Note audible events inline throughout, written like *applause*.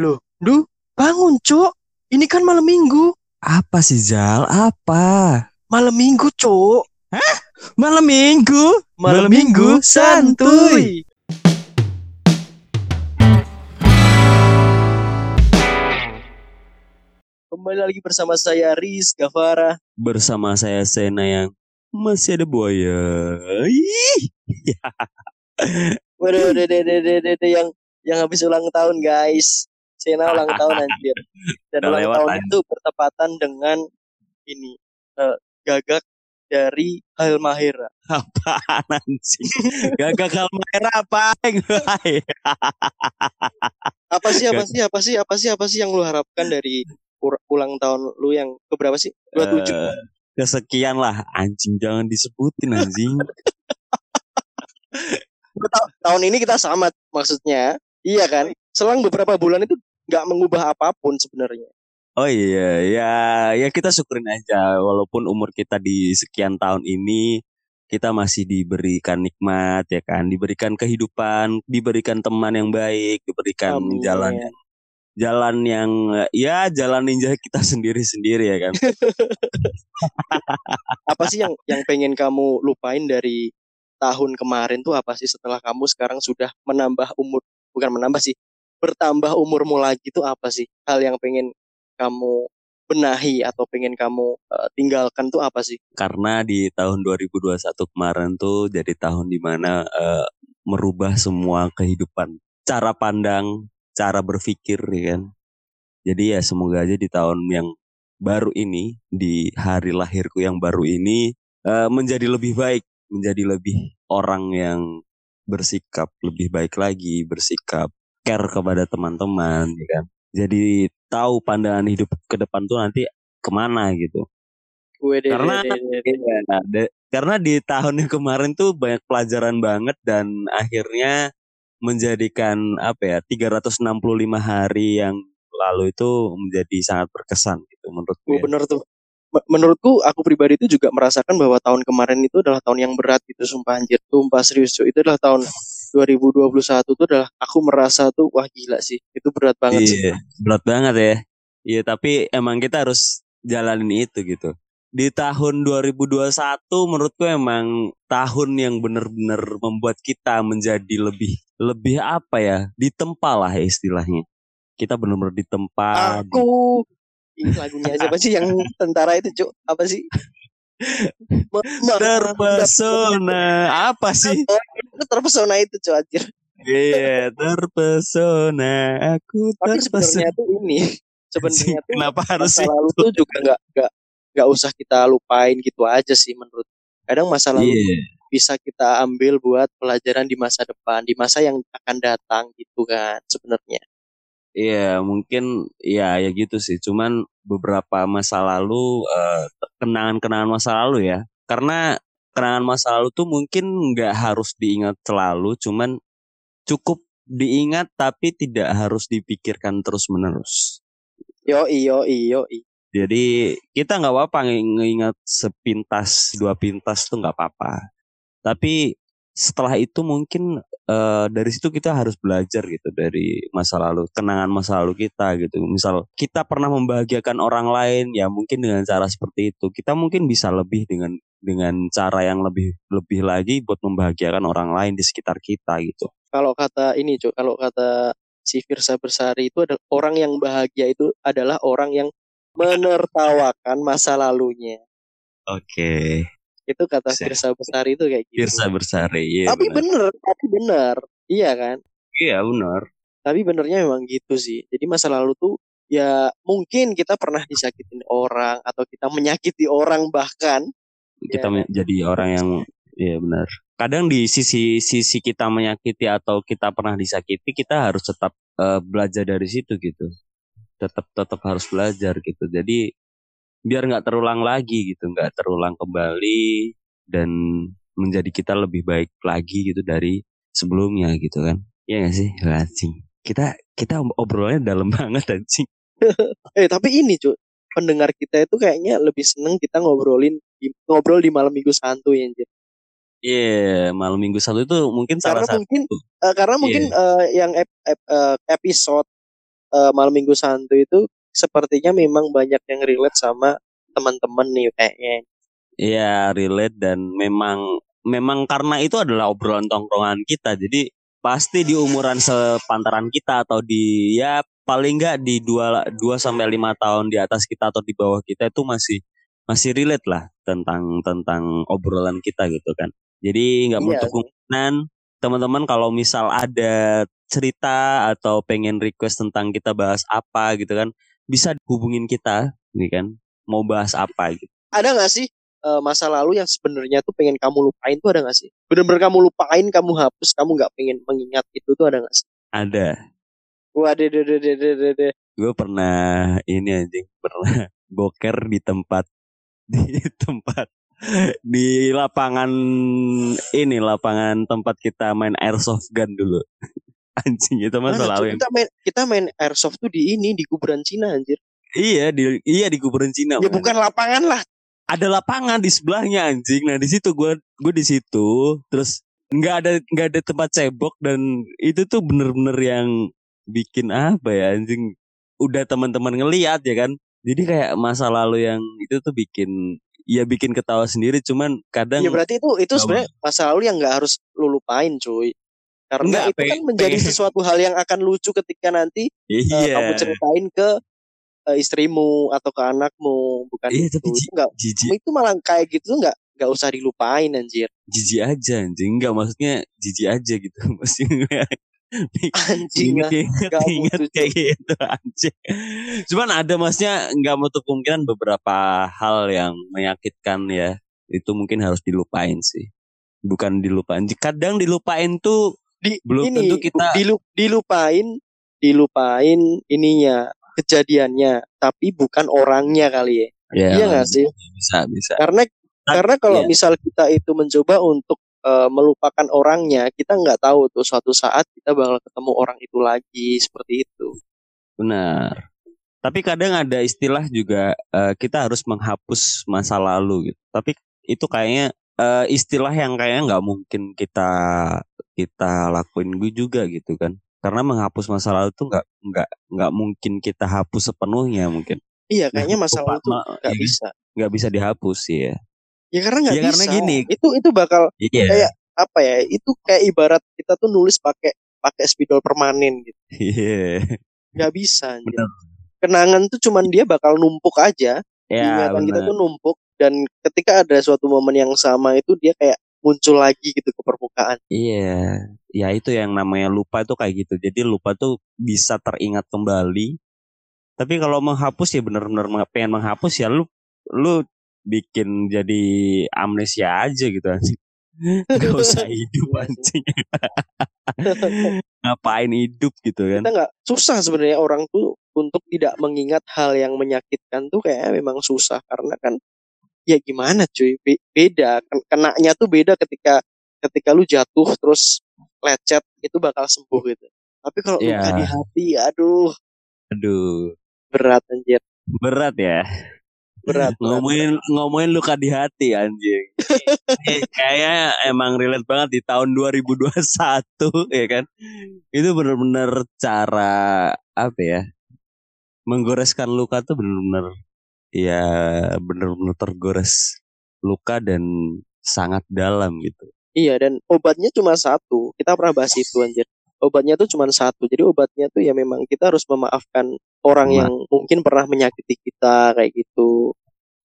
Loh, Du, bangun, Cuk. Ini kan malam minggu. Apa sih Zal? Apa? Malam minggu, Cuk. Malam minggu? Malam, minggu santuy. Kembali lagi bersama saya Riz Gavara. Bersama saya Sena yang masih ada buaya. *laughs* Waduh, yang yang habis ulang tahun, guys. Sena ulang *laughs* tahun anjir. Dan Udah ulang lewat, tahun anjir. itu bertepatan dengan ini eh, gagak dari Halmahera. Apaan anjing? *laughs* Gagak kalmaira apa? Apa sih, apa sih, apa sih, apa sih, apa sih yang lu harapkan dari ulang tahun lu yang keberapa sih? 27. Eh, kesekian lah anjing jangan disebutin anjing. *laughs* Ta- tahun ini kita sama maksudnya. Iya kan? Selang beberapa bulan itu nggak mengubah apa pun sebenarnya. Oh iya, ya ya kita syukurin aja walaupun umur kita di sekian tahun ini kita masih diberikan nikmat ya kan, diberikan kehidupan, diberikan teman yang baik, diberikan Amin. jalan yang jalan yang ya jalan ninja kita *laughs* sendiri-sendiri ya kan. Apa sih yang yang pengen kamu lupain dari tahun kemarin tuh apa sih setelah kamu sekarang sudah menambah umur bukan menambah sih bertambah umurmu lagi tuh apa sih hal yang pengen kamu benahi atau pengen kamu eh, tinggalkan tuh apa sih? Karena di tahun 2021 kemarin tuh jadi tahun di mana eh, merubah semua kehidupan, cara pandang, cara berpikir ya kan. Jadi ya semoga aja di tahun yang baru ini, di hari lahirku yang baru ini eh, menjadi lebih baik, menjadi lebih orang yang bersikap lebih baik lagi, bersikap care kepada teman-teman, ya kan. Jadi tahu pandangan hidup ke depan tuh nanti ke mana gitu. Gue deh, Karena deh, deh. Iya, de- karena di tahun yang kemarin tuh banyak pelajaran banget dan akhirnya menjadikan apa ya 365 hari yang lalu itu menjadi sangat berkesan gitu menurutku. Oh, ya. bener tuh. Me- Menurutku aku pribadi itu juga merasakan bahwa tahun kemarin itu adalah tahun yang berat gitu sumpah anjir. Sumpah serius cuy. Itu adalah tahun 2021 itu adalah aku merasa tuh wah gila sih. Itu berat banget sih. Iya, berat banget ya. Iya, tapi emang kita harus jalanin itu gitu. Di tahun 2021 menurutku emang tahun yang benar-benar membuat kita menjadi lebih lebih apa ya? Ditempa lah istilahnya. Kita benar-benar ditempa. di- Aku ini lagunya siapa sih yang tentara itu cuk? Apa sih? Terpesona apa sih? Terpesona itu anjir. Iya, terpesona aku Tapi terpesona. sebenarnya tuh ini sebenarnya tuh Kenapa harus masa lalu tuh juga nggak nggak nggak usah kita lupain gitu aja sih menurut. Kadang masa lalu Iya, bisa kita ambil buat pelajaran di masa depan, di masa yang akan datang gitu kan sebenarnya. Iya mungkin ya ya gitu sih. Cuman beberapa masa lalu eh, kenangan-kenangan masa lalu ya. Karena kenangan masa lalu tuh mungkin nggak harus diingat selalu, cuman cukup diingat tapi tidak harus dipikirkan terus-menerus. Yo iyo iyo Jadi kita nggak apa-apa ngingat sepintas dua pintas tuh nggak apa-apa. Tapi setelah itu mungkin eh, dari situ kita harus belajar gitu dari masa lalu, kenangan masa lalu kita gitu. Misal kita pernah membahagiakan orang lain, ya mungkin dengan cara seperti itu kita mungkin bisa lebih dengan dengan cara yang lebih lebih lagi buat membahagiakan orang lain di sekitar kita gitu. Kalau kata ini cuk, kalau kata si Firsa Bersari itu adalah orang yang bahagia itu adalah orang yang menertawakan masa lalunya. Oke, Itu kata. Firsa Bersari itu kayak gitu. Firsa Bersari, iya tapi benar. bener, tapi bener. Iya kan? Iya benar. Tapi benernya memang gitu sih. Jadi masa lalu tuh ya mungkin kita pernah disakitin orang atau kita menyakiti orang bahkan kita Iya. me- jadi orang yang iya benar kadang di sisi sisi kita menyakiti atau kita pernah disakiti kita harus tetap eh, belajar dari situ gitu tetap tetap harus belajar gitu jadi biar nggak terulang lagi gitu nggak terulang kembali dan menjadi kita lebih baik lagi gitu dari sebelumnya gitu kan Iya gak sih anjing kita kita obrolannya dalam *laughs* banget anjing *laughs* Eh tapi ini cuy pendengar kita itu kayaknya lebih seneng kita ngobrolin ngobrol di malam minggu santuy anjir. Iya, malam minggu satu itu mungkin salah Karena satu. mungkin eh, karena mungkin Iya. eh, yang ep- ep- eh, episode uh, malam minggu santuy itu sepertinya memang banyak yang relate sama teman-teman nih kayaknya. Iya, relate dan memang memang karena itu adalah obrolan tongkrongan kita. Jadi pasti di umuran sepantaran kita atau di ya paling nggak di dua dua sampai lima tahun di atas kita atau di bawah kita itu masih masih relate lah tentang tentang obrolan kita gitu kan. Jadi nggak iya. kemungkinan teman-teman kalau misal ada cerita atau pengen request tentang kita bahas apa gitu kan bisa hubungin kita nih kan mau bahas apa gitu. Ada nggak sih uh, masa lalu yang sebenarnya tuh pengen kamu lupain tuh ada gak sih? Bener-bener kamu lupain, kamu hapus, kamu nggak pengen mengingat itu tuh ada gak sih? Ada. Waduh. Gue pernah ini anjing pernah *laughs* boker di tempat di *laughs* tempat di lapangan ini lapangan tempat kita main airsoft gun dulu anjing itu masa lalu kita main kita main airsoft tuh di ini di kuburan Cina anjir iya di iya di kuburan Cina ya bukan lapangan lah ada lapangan di sebelahnya anjing. Nah di situ gue gue di situ terus nggak ada nggak ada tempat cebok dan itu tuh bener-bener yang bikin apa ya anjing. Udah teman-teman ngeliat ya kan. Jadi kayak masa lalu yang itu tuh bikin ya bikin ketawa sendiri cuman kadang Ya berarti itu itu sebenarnya masa lalu yang nggak harus lu lupain cuy. Karena Enggak, itu kan menjadi sesuatu hal yang akan lucu ketika nanti iya. uh, kamu ceritain ke uh, istrimu atau ke anakmu bukan iya, itu. tapi itu enggak itu malah kayak gitu nggak nggak usah dilupain anjir. Jijik aja anjing. Enggak maksudnya jijik aja gitu. *laughs* Maksudnya *laughs* anjing ingat ingat, ingat kayak gitu anjing cuman ada masnya nggak mau kemungkinan beberapa hal yang menyakitkan ya itu mungkin harus dilupain sih. Bukan dilupain. Kadang dilupain tuh di, belum ini, tentu kita dilup, dilupain dilupain ininya kejadiannya, tapi bukan orangnya kali ya. Yeah, iya nggak sih? Bisa, bisa. Karena nah, karena kalau yeah. misal kita itu mencoba untuk uh, melupakan orangnya, kita nggak tahu tuh suatu saat kita bakal ketemu orang itu lagi seperti itu. Benar. Tapi kadang ada istilah juga uh, kita harus menghapus masa lalu gitu. Tapi itu kayaknya uh, istilah yang kayaknya nggak mungkin kita kita lakuin gue juga gitu kan. Karena menghapus masa lalu tuh nggak nggak nggak mungkin kita hapus sepenuhnya mungkin. Iya kayaknya masa lalu tuh nggak ya, bisa. Nggak bisa dihapus ya ya karena nggak ya, bisa. karena gini. Itu itu bakal yeah. kayak apa ya itu kayak ibarat kita tuh nulis pakai pakai spidol permanen gitu. Iya. Yeah. nggak bisa Bener. kenangan tuh cuman dia bakal numpuk aja. Ya, ingatan kita tuh numpuk dan ketika ada suatu momen yang sama itu dia kayak muncul lagi gitu ke permukaan. Iya, ya itu yang namanya lupa itu kayak gitu. Jadi lupa tuh bisa teringat kembali. Tapi kalau menghapus ya benar-benar pengen menghapus ya lu lu bikin jadi amnesia aja gitu anjing. *laughs* Gak usah hidup anjing. Ngapain hidup gitu kan. Kita gak susah sebenarnya orang tuh untuk tidak mengingat hal yang menyakitkan tuh kayak memang susah karena kan ya gimana cuy Be beda. Kenanya tuh beda ketika ketika lu jatuh terus lecet itu bakal sembuh gitu. Tapi kalau yeah. luka di hati aduh. Aduh. Berat anjir. Berat ya? Berat ngomongin berat. ngomongin luka di hati anjing. Kayaknya emang relate banget di tahun 2021 *laughs* ya kan? Itu benar-benar cara apa ya menggoreskan luka tuh benar-benar ya benar-benar tergores luka dan sangat dalam gitu. Iya dan obatnya cuma satu. Kita pernah bahas itu anjir. Obatnya tuh cuma satu. Jadi obatnya tuh ya memang kita harus memaafkan orang Ma yang mungkin pernah menyakiti kita kayak gitu.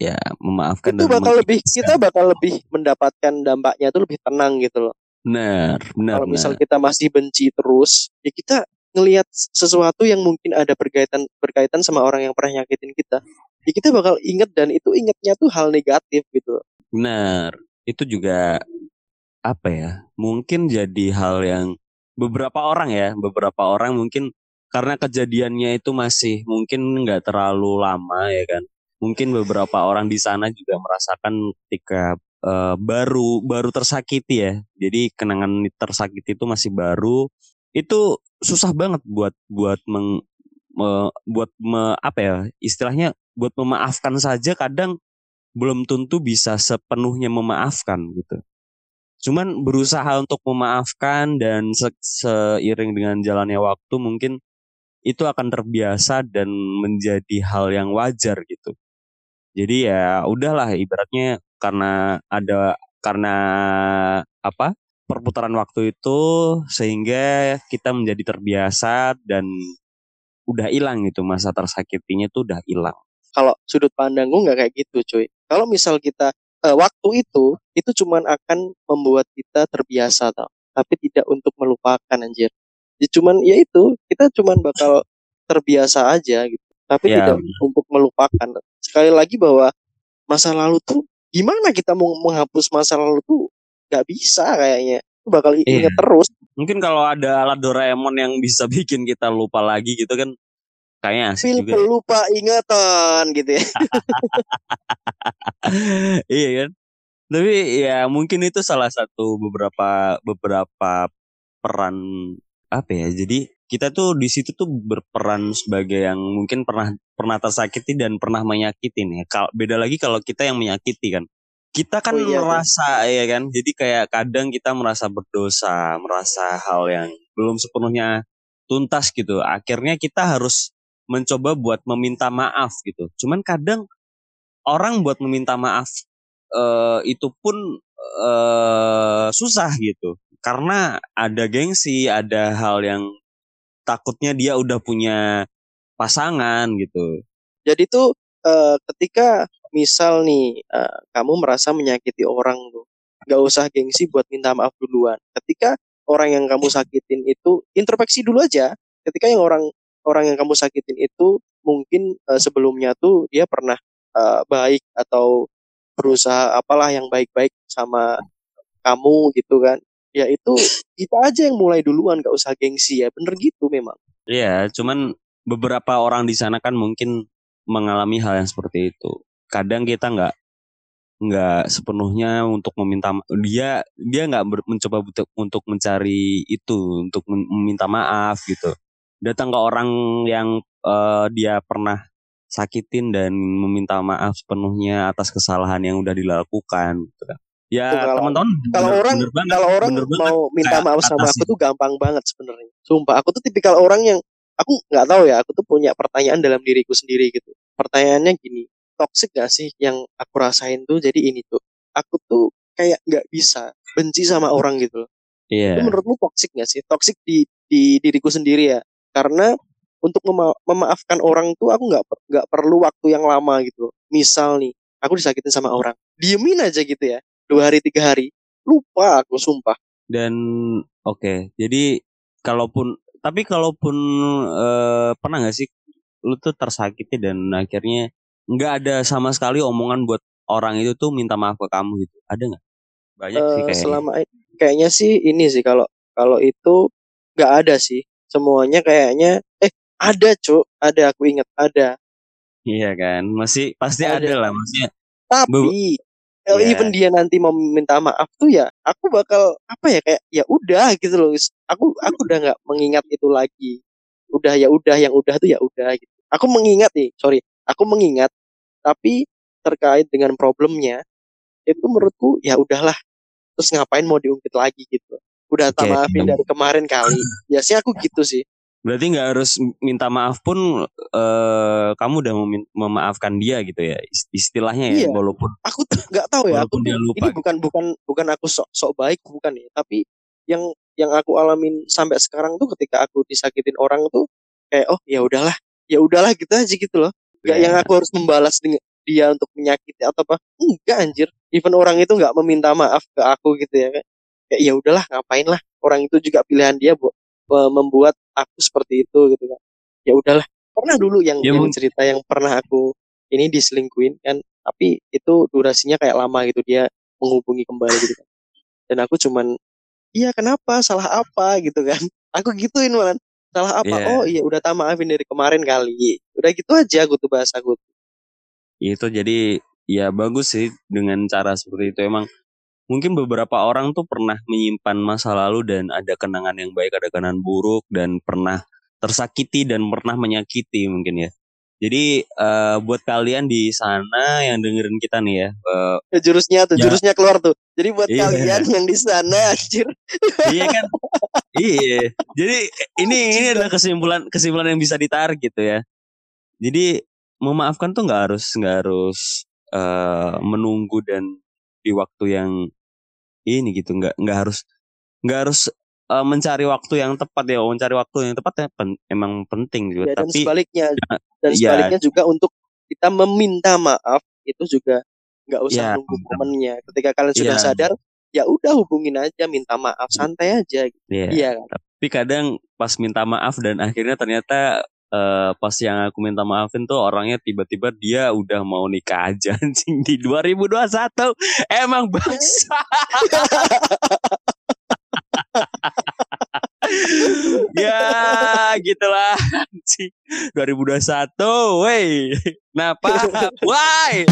Ya, memaafkan itu bakal lebih kita bakal lebih mendapatkan dampaknya tuh lebih tenang gitu loh. Benar, benar. Kalau misal kita masih benci terus, ya kita ngelihat sesuatu yang mungkin ada berkaitan berkaitan sama orang yang pernah nyakitin kita ya kita bakal inget dan itu ingetnya tuh hal negatif gitu. Benar. Itu juga apa ya mungkin jadi hal yang beberapa orang ya beberapa orang mungkin karena kejadiannya itu masih mungkin nggak terlalu lama ya kan. Mungkin beberapa orang di sana juga merasakan ketika uh, baru baru tersakiti ya. Jadi kenangan tersakiti itu masih baru. Itu susah banget buat buat meng, me, buat me, apa ya istilahnya buat memaafkan saja kadang belum tentu bisa sepenuhnya memaafkan gitu. Cuman berusaha untuk memaafkan dan se seiring dengan jalannya waktu mungkin itu akan terbiasa dan menjadi hal yang wajar gitu. Jadi ya udahlah ibaratnya karena ada karena apa perputaran waktu itu sehingga kita menjadi terbiasa dan udah hilang gitu masa tersakitinya tuh udah hilang. Kalau sudut pandangku nggak kayak gitu cuy. Kalau misal kita uh, waktu itu itu cuman akan membuat kita terbiasa tau tapi tidak untuk melupakan anjir ya cuman ya itu kita cuman bakal terbiasa aja gitu tapi ya. tidak untuk melupakan sekali lagi bahwa masa lalu tuh gimana kita mau menghapus masa lalu tuh nggak bisa kayaknya bakal iya. inget terus mungkin kalau ada alat Doraemon yang bisa *laughs* bikin kita lupa lagi gitu kan kayaknya asik Feel juga ya. lupa ingatan gitu ya *laughs* iya kan tapi ya mungkin itu salah satu beberapa beberapa peran apa ya jadi kita tuh di situ tuh berperan sebagai yang mungkin pernah pernah tersakiti dan pernah menyakiti nih. Kalau beda lagi kalau kita yang menyakiti kan. Kita kan oh, iya, merasa ya kan. Jadi kayak kadang kita merasa berdosa, merasa hal yang belum sepenuhnya tuntas gitu. Akhirnya kita harus mencoba buat meminta maaf gitu. Cuman kadang orang buat meminta maaf uh, itu pun uh, susah gitu karena ada gengsi, ada hal yang takutnya dia udah punya pasangan gitu. Jadi tuh uh, ketika misal nih uh, kamu merasa menyakiti orang tuh, nggak usah gengsi buat minta maaf duluan. Ketika orang yang kamu sakitin itu introspeksi dulu aja. Ketika yang orang orang yang kamu sakitin itu mungkin uh, sebelumnya tuh dia pernah uh, baik atau berusaha apalah yang baik-baik sama kamu gitu kan. Ya itu kita aja yang mulai duluan gak usah gengsi ya. Bener gitu memang. Iya cuman beberapa orang di sana kan mungkin mengalami hal yang seperti itu. Kadang kita nggak nggak sepenuhnya untuk meminta dia dia nggak mencoba untuk untuk mencari itu untuk meminta maaf gitu datang ke orang yang uh, dia pernah sakitin dan meminta maaf sepenuhnya atas kesalahan yang udah dilakukan gitu kan Ya teman-teman kalau orang bener banget, kalau orang bener mau minta maaf sama aku tuh gampang banget sebenarnya. Sumpah aku tuh tipikal orang yang aku nggak tahu ya, aku tuh punya pertanyaan dalam diriku sendiri gitu. Pertanyaannya gini, toxic gak sih yang aku rasain tuh jadi ini tuh. Aku tuh kayak nggak bisa benci sama orang gitu Iya. Yeah. Itu menurutmu toxic gak sih? Toxic di di diriku sendiri ya. Karena untuk mema memaafkan orang tuh aku nggak nggak perlu waktu yang lama gitu. Misal nih, aku disakitin sama orang, diemin aja gitu ya dua hari tiga hari lupa aku sumpah. Dan oke okay, jadi kalaupun tapi kalaupun uh, pernah nggak sih lu tuh tersakiti dan akhirnya nggak ada sama sekali omongan buat orang itu tuh minta maaf ke kamu gitu? Ada nggak? Banyak uh, sih eh, kayaknya. selama kayaknya sih ini sih kalau kalau itu nggak ada sih semuanya kayaknya eh ada cuk. Ada aku inget ada. Iya kan? Masih pasti ada, ada lah maksudnya. Tapi kalau yeah. even dia nanti mau minta maaf tuh ya aku bakal apa ya kayak ya udah gitu loh. Aku aku udah nggak mengingat itu lagi. Udah ya udah yang udah tuh ya udah gitu. Aku mengingat nih sorry aku mengingat tapi terkait dengan problemnya itu menurutku ya udahlah. Terus ngapain mau diungkit lagi gitu udah okay. tak maafin dari kemarin kali *laughs* ya sih aku gitu sih Berarti nggak harus minta maaf pun uh, kamu udah memaafkan dia gitu ya istilahnya ya iya. walaupun aku nggak tahu ya aku dia lupa. ini bukan bukan bukan aku sok sok baik bukan ya tapi yang yang aku alamin sampai sekarang tuh ketika aku disakitin orang tuh kayak oh ya udahlah ya udahlah gitu aja gitu loh nggak yeah. yang aku harus membalas dengan dia untuk menyakiti atau apa enggak anjir even orang itu nggak meminta maaf ke aku gitu ya kayak ya udahlah ngapain lah. Orang itu juga pilihan dia buat membuat aku seperti itu gitu kan. Ya udahlah. Pernah dulu yang, ya, yang cerita yang pernah aku ini diselingkuin kan tapi itu durasinya kayak lama gitu dia menghubungi kembali gitu kan. Dan aku cuman iya kenapa? Salah apa? gitu kan. Aku gituin malah salah apa? Yeah. oh iya udah tak maafin dari kemarin kali. Udah gitu aja aku tuh bahasa aku itu jadi ya bagus sih dengan cara seperti itu. Emang mungkin beberapa orang tuh pernah menyimpan masa lalu dan ada kenangan yang baik, ada kenangan buruk dan pernah tersakiti dan pernah menyakiti mungkin ya. Jadi uh, buat kalian di sana yang dengerin kita nih ya, uh, jurusnya tuh, ya. jurusnya keluar tuh. Jadi buat iya. kalian yang di sana, anjir. iya kan, iya. Jadi ini ini adalah kesimpulan kesimpulan yang bisa ditarik gitu ya. Jadi memaafkan tuh nggak harus nggak harus uh, menunggu dan di waktu yang ini gitu nggak nggak harus nggak harus uh, mencari waktu yang tepat ya mencari waktu yang tepat ya pen, emang penting juga ya, dan tapi sebaliknya dan ya. sebaliknya ya, juga untuk kita meminta maaf itu juga nggak usah ya, nunggu momennya ketika kalian sudah ya. sadar ya udah hubungin aja minta maaf santai aja gitu. Iya. Ya. Tapi kadang pas minta maaf dan akhirnya ternyata uh, pas yang aku minta maafin tuh orangnya tiba-tiba dia udah mau nikah aja *laughs* anjing di 2021 emang bangsa. *laughs* Ya gitulah sih 2021 woi. Kenapa? Why